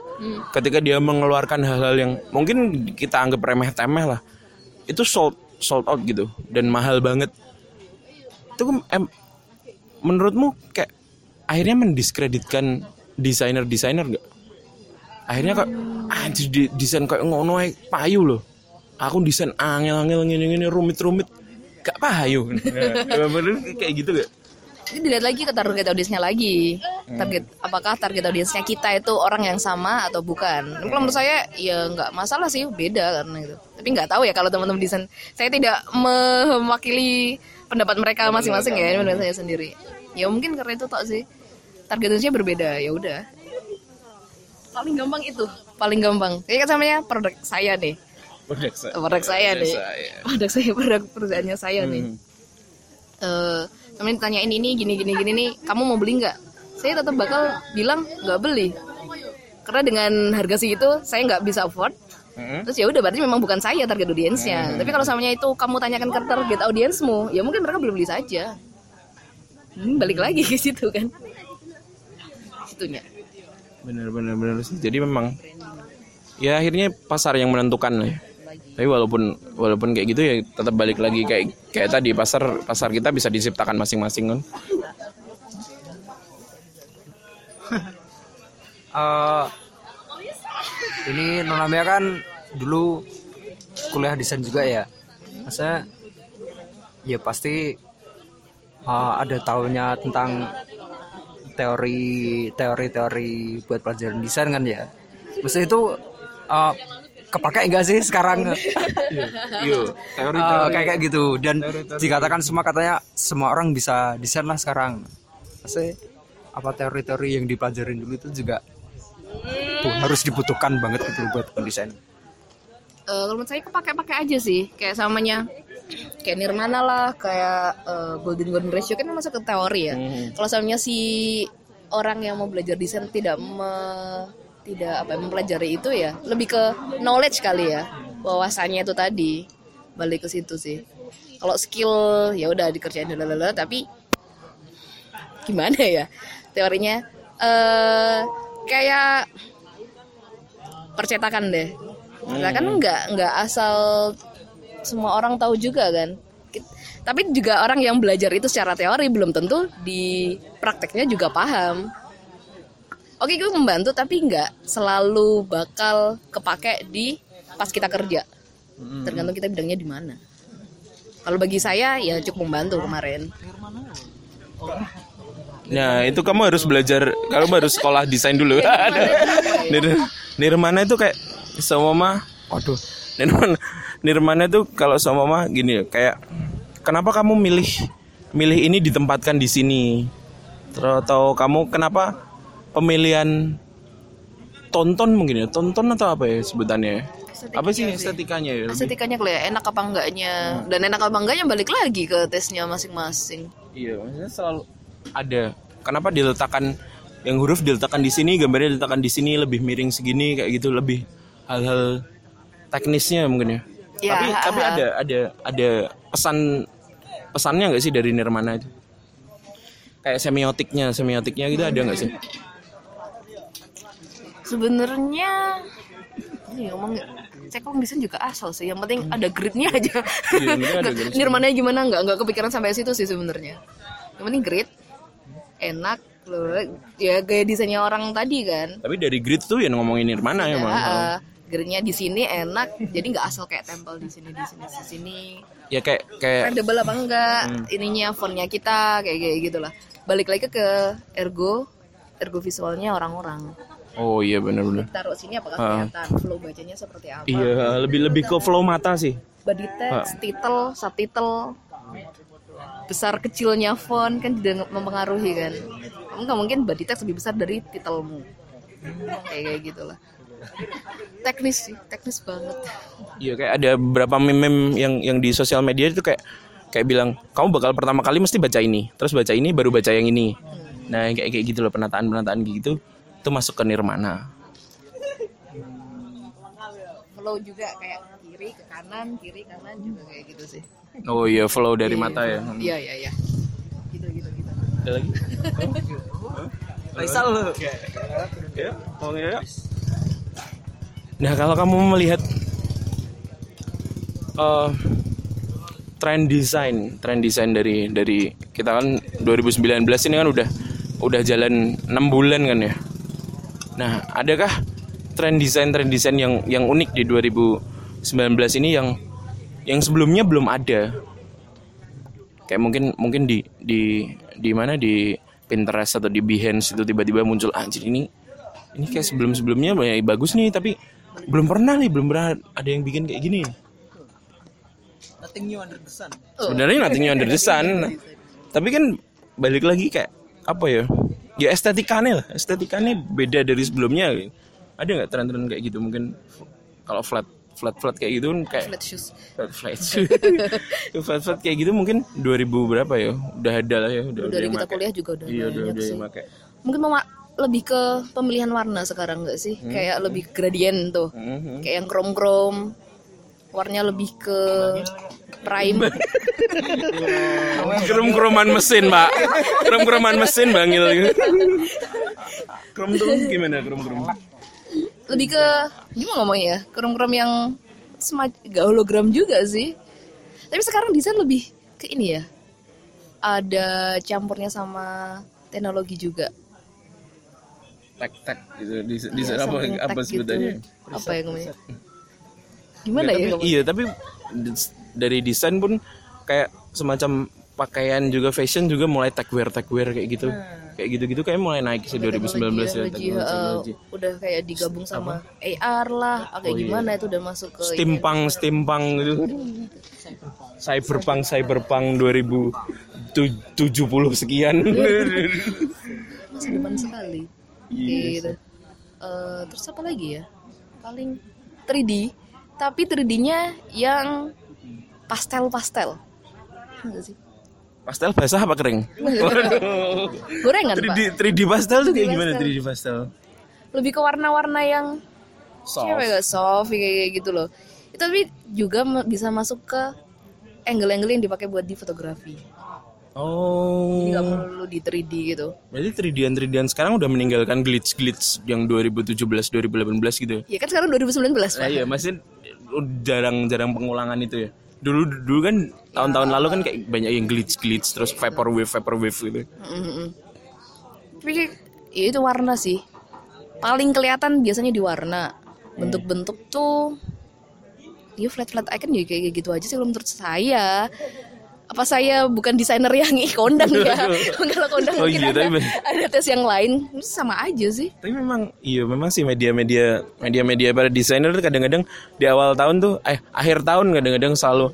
Ketika dia mengeluarkan hal-hal yang mungkin kita anggap remeh-temeh lah. Itu sold sold out gitu dan mahal banget. Itu em, menurutmu kayak akhirnya mendiskreditkan desainer-desainer gak? Akhirnya kok anjir di- desain kayak ngono payu loh. Aku desain angel-angel ngene-ngene rumit-rumit gak payu. Nah, bener kayak gitu gak? Ini dilihat lagi ke target audiensnya lagi. Target apakah target audiensnya kita itu orang yang sama atau bukan? Kalau menurut saya ya nggak masalah sih, beda karena itu. Tapi nggak tahu ya kalau teman-teman desain. Saya tidak mewakili pendapat mereka masing-masing ya, ini menurut saya sendiri. Ya mungkin karena itu tok sih. Target audiensnya berbeda, ya udah. Paling gampang itu, paling gampang. Kayak namanya produk saya nih. Produk saya nih. Produk saya, produk perusahaannya saya nih eh temen ditanyain ini gini gini gini nih kamu mau beli nggak saya tetap bakal bilang nggak beli. Karena dengan harga segitu saya nggak bisa afford. Terus ya udah berarti memang bukan saya target audiensnya. Tapi kalau samanya itu kamu tanyakan ke target audiensmu ya mungkin mereka belum beli saja. Hmm, balik lagi ke situ kan. Situnya. Bener bener bener sih. Jadi memang ya akhirnya pasar yang menentukan lah ya. Tapi walaupun walaupun kayak gitu ya tetap balik lagi kayak kayak tadi pasar pasar kita bisa diciptakan masing-masing kan. Eh, ini Nonamia kan dulu kuliah desain juga ya. Masa ya pasti eh, ada tahunya tentang teori teori-teori buat pelajaran desain kan ya. Maksudnya itu eh, kepake enggak sih sekarang? Iya, teori Eh, kayak kayak gitu dan dikatakan semua katanya semua orang bisa desain lah sekarang. Maksudnya apa teori-teori yang dipelajarin dulu itu juga tuh, harus dibutuhkan banget gitu buat pendesain. Eh, kalau menurut saya kepake-pakai aja sih. Kayak samanya kayak Nirmana lah kayak eh, golden golden ratio. Kan masuk ke teori ya. Kalau samanya si orang yang mau belajar desain tidak me- tidak apa mempelajari itu ya lebih ke knowledge kali ya. Wawasannya itu tadi balik ke situ sih. Kalau skill ya udah dikerjain lalala tapi gimana ya teorinya? Eh kayak percetakan deh. Percetakan nggak nggak asal semua orang tahu juga kan. Tapi juga orang yang belajar itu secara teori belum tentu di prakteknya juga paham. Oke itu membantu tapi nggak selalu bakal kepake di pas kita kerja. Tergantung kita bidangnya di mana. Kalau bagi saya ya cukup membantu kemarin Nah, itu kamu harus belajar, kamu harus sekolah desain dulu. Nir, Nirmana itu kayak sama waduh. Nirmana, Nirmana itu kalau sama mama gini ya, kayak kenapa kamu milih milih ini ditempatkan di sini? Atau kamu kenapa pemilihan tonton mungkin ya? Tonton atau apa ya sebutannya? Apa sih estetikanya ya? Estetikanya kalau ya enak apa enggaknya dan enak apa enggaknya balik lagi ke tesnya masing-masing Iya, maksudnya selalu ada. Kenapa diletakkan yang huruf diletakkan di sini, gambarnya diletakkan di sini lebih miring segini kayak gitu lebih hal-hal teknisnya mungkin ya. Ya, tapi ha, tapi ada ada ada pesan pesannya nggak sih dari Nirmana itu? Kayak semiotiknya, semiotiknya gitu ada nggak sih? sebenarnya ngomong saya kalau desain juga asal sih yang penting ada gridnya aja Iya, garis. nirmana gimana nggak nggak kepikiran sampai situ sih sebenarnya yang penting grid enak loh. Ya gaya desainnya orang tadi kan. Tapi dari grid tuh yang ngomongin Nirmana ya, ya, eh, gridnya di sini enak jadi nggak asal kayak tempel di sini di sini di sini. Ya kayak kayak readable apa enggak Hmm. ininya fontnya kita kayak kayak gitulah. Balik lagi ke ergo ergo visualnya orang-orang. Oh iya benar-benar. taruh sini apakah Ah. kelihatan flow bacanya seperti apa? Iya, lebih lebih ke flow mata sih. body text title subtitle besar kecilnya font kan juga nge- mempengaruhi kan. Kamu nggak mungkin body text lebih besar dari titelmu. Kayak kayak gitulah. Teknis sih teknis banget. Iya kayak ada beberapa meme yang yang di sosial media itu kayak kayak bilang kamu bakal pertama kali mesti baca ini, terus baca ini baru baca yang ini. Nah kayak kayak gitu loh penataan-penataan gitu itu masuk ke nirmana. flow juga kayak kiri ke kanan kiri kanan juga kayak gitu sih Oh iya flow dari mata ya. iya iya iya gitu gitu gitu Ada lagi? Faisal lu. Ya, oh ya. Nah kalau kamu melihat eh tren desain, tren desain dari dari kita kan 2019 ini kan udah udah jalan 6 bulan kan ya. Nah, adakah tren desain tren desain yang yang unik di 2019 ini yang yang sebelumnya belum ada? Kayak mungkin mungkin di di di mana di Pinterest atau di Behance itu tiba-tiba muncul anjir ini ini kayak sebelum-sebelumnya ya, bagus nih tapi belum pernah nih belum pernah ada yang bikin kayak gini. Nothing new under the sun. Sebenarnya nothing new under the sun. Tapi kan balik lagi kayak apa ya? Ya estetikanya lah, estetikanya beda dari sebelumnya. Ada nggak tren-tren kayak gitu mungkin kalau flat flat flat kayak gitu kan kayak flat shoes flat flat flat flat kayak gitu mungkin 2000 berapa ya? Udah ada lah ya, udah dari kita make. kuliah juga udah Iya, udah udah yang make. mungkin mema- lebih ke pemilihan warna sekarang nggak sih kayak lebih gradien tuh Mhm. kayak yang chrome chrome warnanya lebih ke prime Krum-kruman mesin, Pak. Krum-kruman mesin bangil. Krum tuh gimana krum-krum? Lebih ke gimana ngomongnya ya? Chrome chrome yang semacam gak hologram juga sih. Tapi sekarang desain lebih ke ini ya. Ada campurnya sama teknologi juga. Tek-tek gitu. Di, di Iya, apa apa tech sebutannya? gitu. apa ya namanya? gimana ya tapi, ngomongnya? iya, tapi dari desain pun kayak semacam pakaian juga fashion juga mulai tech wear tech wear kayak gitu. Kayak gitu-gitu kayak mulai naik sih 2019 ya teknologi, teknologi, eh, udah kayak digabung sama AR lah ah, kayak gimana itu udah masuk ke. Steampunk, steampunk gitu. Cyberpunk, cyberpunk 2070 sekian. masa depan sekali. Gitu. Eh, terus apa lagi ya? Paling 3D tapi 3D-nya yang pastel pastel enggak sih pastel basah apa kering? Waduh. gorengan pak 3D 3D pastel tuh kayak 3D gimana pastel. 3D pastel? lebih ke warna-warna yang Soft. cewek gak soft kayak gitu loh itu tapi juga bisa masuk ke angle-angle yang dipakai buat di fotografi Oh. jadi nggak perlu di 3D gitu Berarti 3D-an 3D-an sekarang udah meninggalkan glitch-glitch yang 2017 2018 gitu. ya kan sekarang 2019 Nah, iya, masih jarang-jarang pengulangan itu ya. Dulu dulu kan tahun-tahun lalu kan kayak banyak yang glitch-glitch terus vaporwave vaporwave gitu. Mm-mm. Tapi ya itu warna sih. Paling kelihatan biasanya di warna. Bentuk-bentuk tuh ya flat-flat icon ya kayak gitu aja sih kalau menurut saya. Apa saya bukan desainer yang kondang ya? Kalau kondang Oh mungkin iya, ada, tapi- ada tes yang lain sama aja sih. Tapi memang iya memang sih media-media media-media para desainer tuh kadang-kadang di awal tahun tuh eh akhir tahun kadang-kadang selalu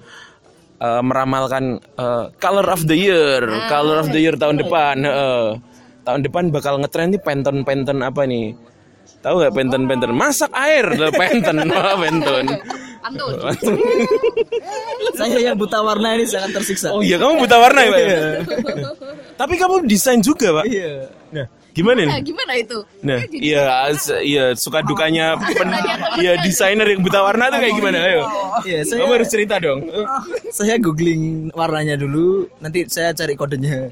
eh, meramalkan eh, color of the year, color of the year tahun depan. heeh. tahun depan bakal ngetren nih penton-penton apa nih? Tahu nggak penton-penton? Masak air, penton, penton. Antun. Saya yang buta warna ini sangat tersiksa. Oh iya, kamu buta warna ya, Pak? Tapi kamu desain juga, Pak. Iya. Nah, gimana nih? gimana itu? Nah, iya, iya suka dukanya pen, iya desainer yang buta warna tuh kayak gimana? Ayo. Iya, saya Kamu harus cerita dong. saya googling warnanya dulu, nanti saya cari kodenya.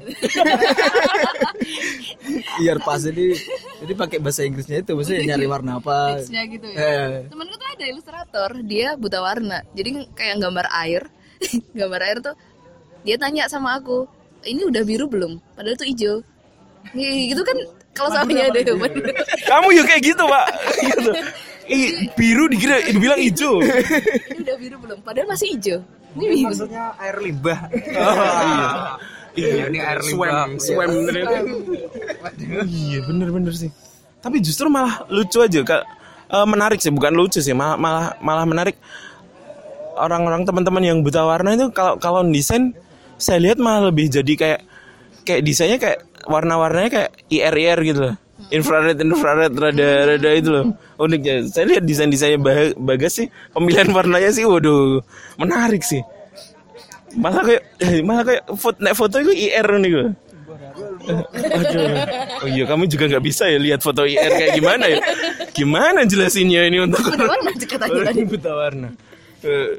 Biar pas jadi jadi pakai bahasa Inggrisnya itu, maksudnya nyari warna apa. Gitu ya. Eh, Temenku tuh ada ilustrator, dia buta warna. Jadi kayak gambar air, gambar air tuh dia tanya sama aku, ini udah biru belum? Padahal tuh hijau. Nih, gitu kan kalau samanya ada Kamu yuk kayak gitu, Pak. Gitu. Ih, biru dikira dibilang hijau. ini udah biru belum? Padahal masih hijau. Ini biru. Maksudnya air limbah. iya. Iya, ini air limbah. swam ternyata. Iya, bener-bener sih. tapi justru malah lucu aja kak Eh, menarik sih bukan lucu sih malah malah malah menarik orang-orang teman-teman yang buta warna itu kalau kalau desain saya lihat malah lebih jadi kayak kayak desainnya kayak warna-warnanya kayak IR IR gitu loh. Infrared infrared rada rada itu loh. Uniknya saya lihat desain desainnya Ba- bagas sih. Pemilihan warnanya sih waduh menarik sih. Malah kayak eh, malah kayak foto nek foto itu IR nih gue Aduh. Oh iya kamu juga nggak bisa ya lihat foto IR kayak gimana ya? Gimana jelasinnya ini untuk warna buta warna. Eh,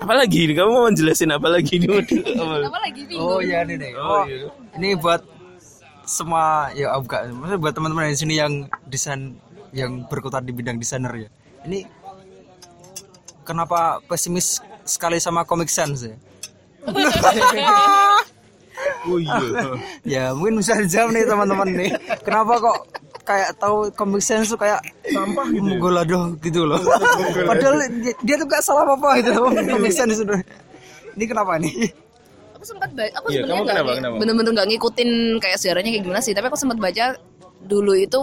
apalagi ini kamu mau jelasin apa lagi ini? Apa- Apa lagi bingung? Oh iya nih. Oh, Oh, iya. ini buat semua ya oh, bukan, maksudnya buat teman-teman di sini yang desain yang berkutat di bidang desainer ya. Ini kenapa pesimis sekali sama Comic Sans ya? Oh iya. Ya mungkin bisa dijawab nih teman-teman nih. Kenapa kok kayak tahu Comic Sans tuh kayak sampah gitu. Golado gitu loh. Padahal dia, dia tuh gak salah apa-apa gitu loh Comic Sans itu. Ini kenapa nih? aku sempat baca aku Iya, sebenarnya kamu nggak bener-bener nggak ngikutin kayak sejarahnya kayak gimana sih tapi aku sempat baca dulu itu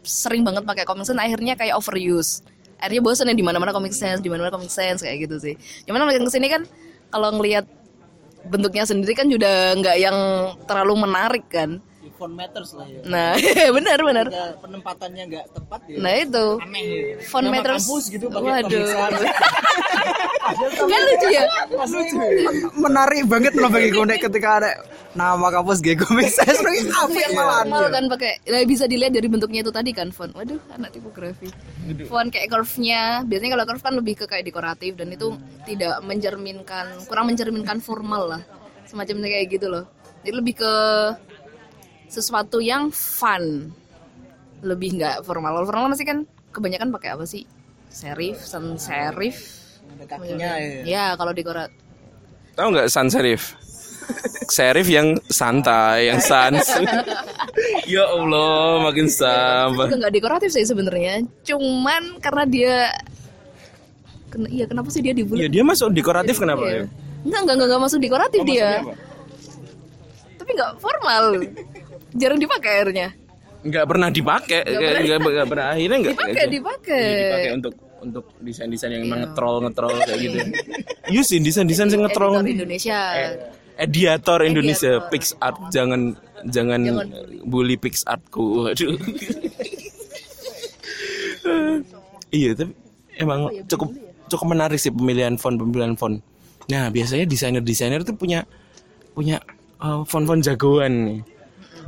sering banget pakai comic sans akhirnya kayak overuse akhirnya bosan ya di mana mana comic sans di mana mana comic sans kayak gitu sih cuman makin ke sini kan kalau ngelihat bentuknya sendiri kan juga nggak yang terlalu menarik kan Font matters lah ya. nah benar benar Ya, penempatannya nggak tepat ya. nah itu font Nama matters kampus gitu pakai waduh kan lucu ya Menarik banget loh bagi gue Nek, ketika ada nama kampus Sans lagi apa yang malah Normal kan pakai nah, bisa dilihat dari bentuknya itu tadi kan font. Waduh, anak tipografi. Font kayak curve-nya, biasanya kalau curve kan lebih ke kayak dekoratif dan itu tidak mencerminkan kurang mencerminkan formal lah. Semacamnya kayak gitu loh. Jadi lebih ke sesuatu yang fun. Lebih nggak formal. Kalau formal masih kan kebanyakan pakai apa sih? Serif, sans serif. Ada kakinya ya. Ya, kalau dekorat Tahu nggak sans serif? Serif yang santai, yang sans. ya Allah, makin sampah. juga nggak dekoratif sih sebenarnya. Cuman karena dia Ken- iya kenapa sih dia dibully? Ya dia masuk dekoratif kenapa ya? Enggak, enggak, enggak, enggak masuk dekoratif Oh, dia. Tapi enggak formal. Jarang dipakai akhirnya. Nggak pernah dipakai, Nggak nggak pernah akhirnya nggak. Dipakai, dipakai. Iya, dipakai untuk untuk desain-desain yang emang ngetrol ngetrol kayak gitu. Iya sih desain-desain yang ngetrol. Editor Indonesia. Editor Indonesia, Editor. PixArt jangan jangan, Jangan bully PixArtku. Aduh. iya tapi emang cukup cukup menarik sih pemilihan font pemilihan font. Nah biasanya desainer desainer itu punya punya uh, font-font jagoan nih.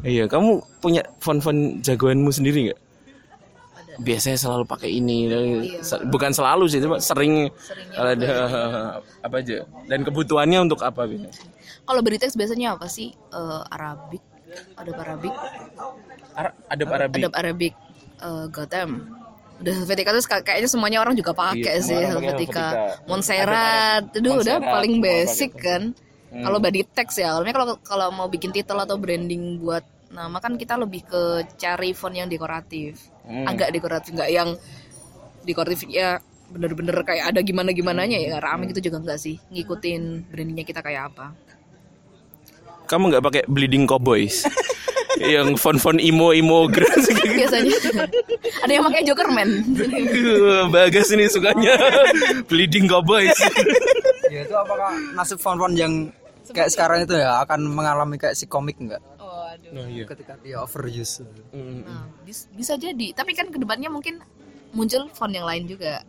Iya kamu punya font-font jagoanmu sendiri nggak? Biasanya selalu pakai ini, Se- bukan selalu sih, cuma sering kalau ada apa aja. Dan kebutuhannya untuk apa biasanya? Kalau beri teks biasanya apa sih? Eh, Arabik, ada Arabik, Ara- ada Arabic. ada Arabik, eh, Gotham. Udah Helvetica terus kayak- kayaknya semuanya orang juga pakai Iya, sih Helvetica. Helvetica. Montserrat, itu udah paling basic tuh. kan. Hmm. Kalau body text ya, kalau kalau kalau mau bikin title atau branding buat nama kan kita lebih ke cari font yang dekoratif. Hmm. Agak dekoratif, nggak yang dekoratif ya bener-bener kayak ada gimana gimananya ya rame gitu juga enggak sih ngikutin brandingnya kita kayak apa Kamu nggak pakai bleeding cowboys? yang font-font imo imo geras gitu. biasanya ada yang pakai Jokerman Bagas ini sukanya bleeding cowboys. Ya itu apakah nasib font-font yang kayak sekarang itu ya akan mengalami kayak si komik enggak? oh aduh Nah, iya. Ketika dia overuse. Nah, bis- bisa jadi. Tapi kan ke depannya mungkin muncul font yang lain juga.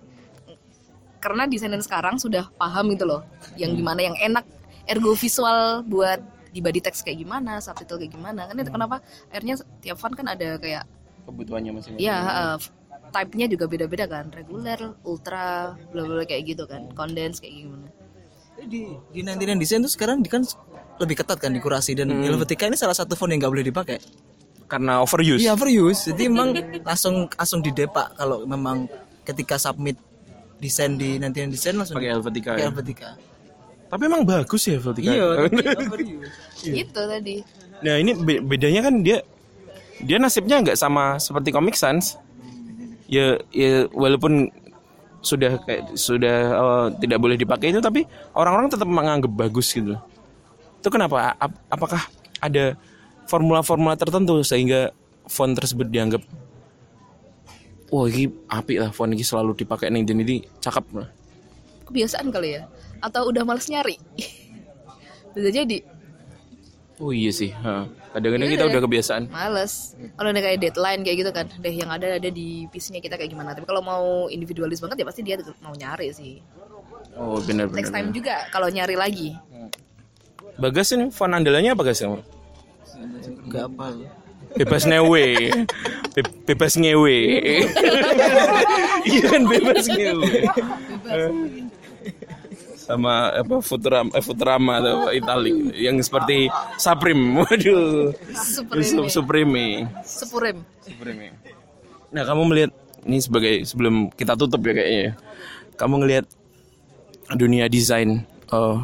Karena desainer sekarang sudah paham gitu loh, yang gimana yang enak, ergo visual buat di body text kayak gimana, subtitle kayak gimana. Kan itu kenapa akhirnya tiap font kan ada kayak Kebutuhannya masing-masing. ya eh, type-nya juga beda-beda kan, reguler, ultra, bla bla bla kayak gitu kan, condense kayak gimana. Di di 99 desain tuh sekarang di kan lebih ketat kan dikurasi dan Helvetica ini salah satu font yang nggak boleh dipakai. Karena overuse. Iya overuse. Jadi emang langsung langsung didepak kalau memang ketika submit desain di 99 desain langsung Pakai Helvetica. pakai ya. Helvetica. Tapi emang bagus ya Helvetica. Iya, tapi overuse. Itu tadi. Nah ini be- bedanya kan dia dia nasibnya nggak sama seperti Comic Sans. Ya, ya walaupun sudah kayak sudah eh, tidak boleh dipakai itu, tapi orang-orang tetap menganggap bagus gitu. Itu kenapa? Ap- apakah ada formula-formula tertentu sehingga font tersebut dianggap wah ini api lah font ini selalu dipakai nih jadi cakep lah kebiasaan kali ya atau udah males nyari bisa jadi oh iya sih. Ha. kadang-kadang kita udah kebiasaan. Males. Kalau udah kayak deadline kayak gitu kan. Deh yang ada ada di PC-nya kita kayak gimana. Tapi kalau mau individualis banget ya pasti dia mau nyari sih. Oh benar benar next time juga kalau nyari lagi. Bagas ini font andalannya apa guys Gak apa bebas ngewe. Be- bebas ngewe. Iya kan bebas ngewe sama apa Futurama, eh, Futurama atau Italic yang seperti Supreme. Waduh. Supreme. Su- Supreme. Supreme. Supreme. Nah kamu melihat ini sebagai sebelum kita tutup ya kayaknya ya. kamu ngelihat dunia desain eh,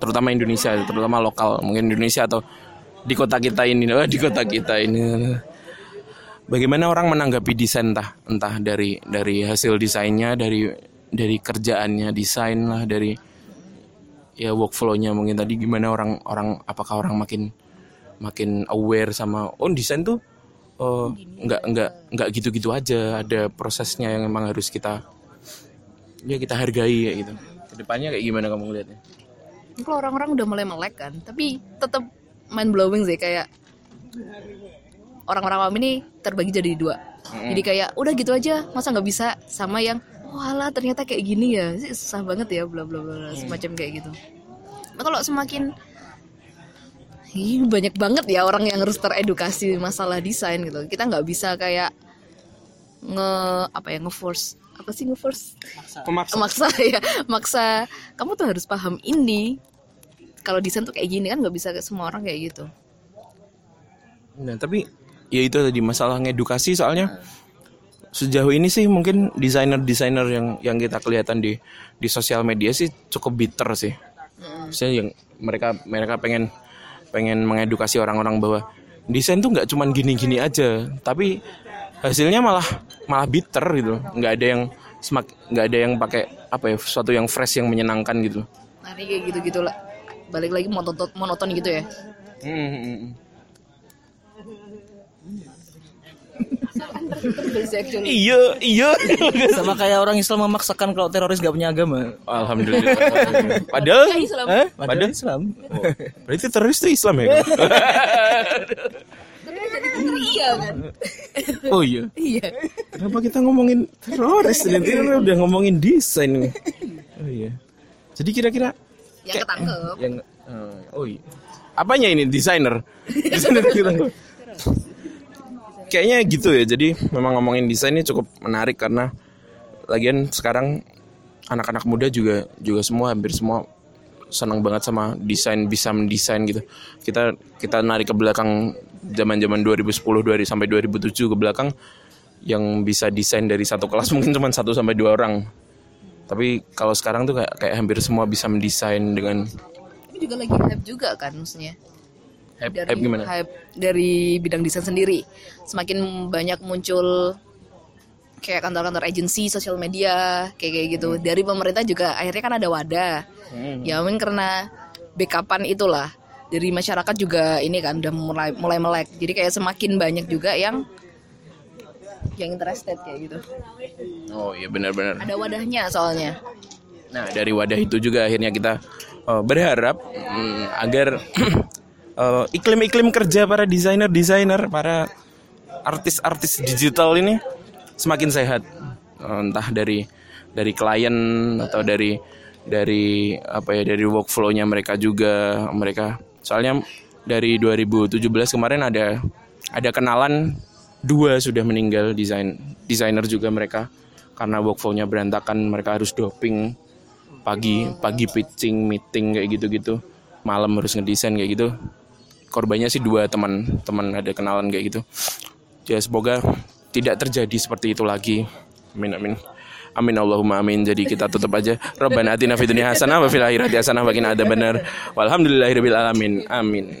terutama Indonesia terutama lokal mungkin Indonesia atau di kota kita ini oh, di kota kita ini. Bagaimana orang menanggapi desain entah entah dari dari hasil desainnya dari dari kerjaannya desain lah dari ya workflow-nya mungkin tadi gimana orang orang apakah orang makin makin aware sama oh desain tuh oh, nggak nggak nggak gitu-gitu aja ada prosesnya yang memang harus kita ya kita hargai ya gitu. Ke depannya kayak gimana kamu ngeliatnya? Kalau orang-orang udah mulai melek kan tapi tetap mind blowing sih kayak orang-orang awam ini terbagi jadi dua. Jadi kayak udah gitu aja masa nggak bisa? Sama yang walah ternyata kayak gini ya. Sih, susah banget ya bla bla bla bla, semacam kayak gitu. Nah kalau semakin Ih, banyak banget ya orang yang harus teredukasi masalah desain gitu. Kita nggak bisa kayak nge apa ya nge force apa sih nge force pemaksa maksa ya. Maksa kamu tuh harus paham ini. Kalau desain tuh kayak gini kan nggak bisa ke semua orang kayak gitu. Nah, tapi ya itu tadi masalah ngedukasi soalnya sejauh ini sih mungkin desainer-desainer yang yang kita kelihatan di di sosial media sih cukup bitter sih. Maksudnya yang mereka mereka pengen pengen mengedukasi orang-orang bahwa desain tuh nggak cuman gini-gini aja, tapi hasilnya malah malah bitter gitu. nggak ada yang semak nggak ada yang pakai apa ya sesuatu yang fresh yang menyenangkan gitu. nah ini kayak gitu gitulah balik lagi monoton monoton gitu ya Iya, iya. Sama kayak orang Islam memaksakan kalau teroris gak punya agama Alhamdulillah. Padahal, Islam Eh? Padahal- Padahal Islam berarti teroris itu Islam ya? iya kan oh iya. iya Kenapa kita ngomongin teroris? Nanti udah ngomongin desain nih. Oh iya. Jadi kira-kira yang ketangkep yang eh, oh iya. Apanya ini desainer? Desainer kita. Kayaknya gitu ya. Jadi memang ngomongin desain ini cukup menarik karena lagian sekarang anak-anak muda juga juga semua hampir semua senang banget sama desain bisa mendesain gitu. Kita kita narik ke belakang zaman-zaman 2010 dari sampai 2007 ke belakang yang bisa desain dari satu kelas mungkin cuma satu sampai dua orang. Tapi kalau sekarang tuh kayak kayak hampir semua bisa mendesain dengan ini juga lagi hype juga kan maksudnya hype, dari hype gimana? hype dari bidang desain sendiri. Semakin banyak muncul kayak kantor-kantor agensi sosial media kayak kayak gitu. Dari pemerintah juga akhirnya kan ada wadah. Ya mungkin karena backupan itulah. Dari masyarakat juga ini kan udah mulai mulai melek. Jadi kayak semakin banyak juga yang yang interested kayak gitu. Oh iya benar-benar. ada wadahnya soalnya. Nah dari wadah itu juga akhirnya kita eh, berharap mm, agar eh, iklim-iklim kerja para desainer-desainer, para artis-artis digital ini semakin sehat. Eh, entah dari dari klien atau dari dari apa ya dari workflow-nya mereka juga mereka soalnya dari 2017 kemarin ada ada kenalan dua sudah meninggal desain desainer juga mereka karena workflow-nya berantakan mereka harus doping pagi pagi pitching meeting kayak gitu-gitu malam harus ngedesain kayak gitu korbannya sih dua teman teman ada kenalan kayak gitu ya semoga tidak terjadi seperti itu lagi amin amin Amin Allahumma amin. Jadi kita tutup aja. Rabbana atina fid hasanah wa fil akhirati hasanah wa qina adzabannar. Walhamdulillahirabbil alamin. Amin.